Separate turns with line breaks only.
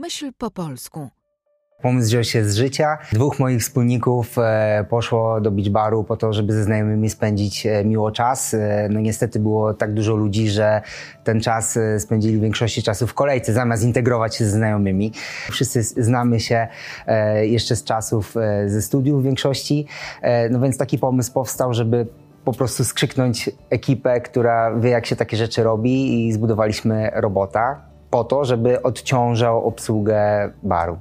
Myśl po polsku.
Pomysł wziął się z życia. Dwóch moich wspólników e, poszło do beach baru po to, żeby ze znajomymi spędzić e, miło czas. E, no niestety było tak dużo ludzi, że ten czas e, spędzili w większości czasu w kolejce, zamiast integrować się ze znajomymi. Wszyscy znamy się e, jeszcze z czasów e, ze studiów w większości. No więc taki pomysł powstał, żeby po prostu skrzyknąć ekipę, która wie, jak się takie rzeczy robi i zbudowaliśmy robota po to, żeby odciążał obsługę baru.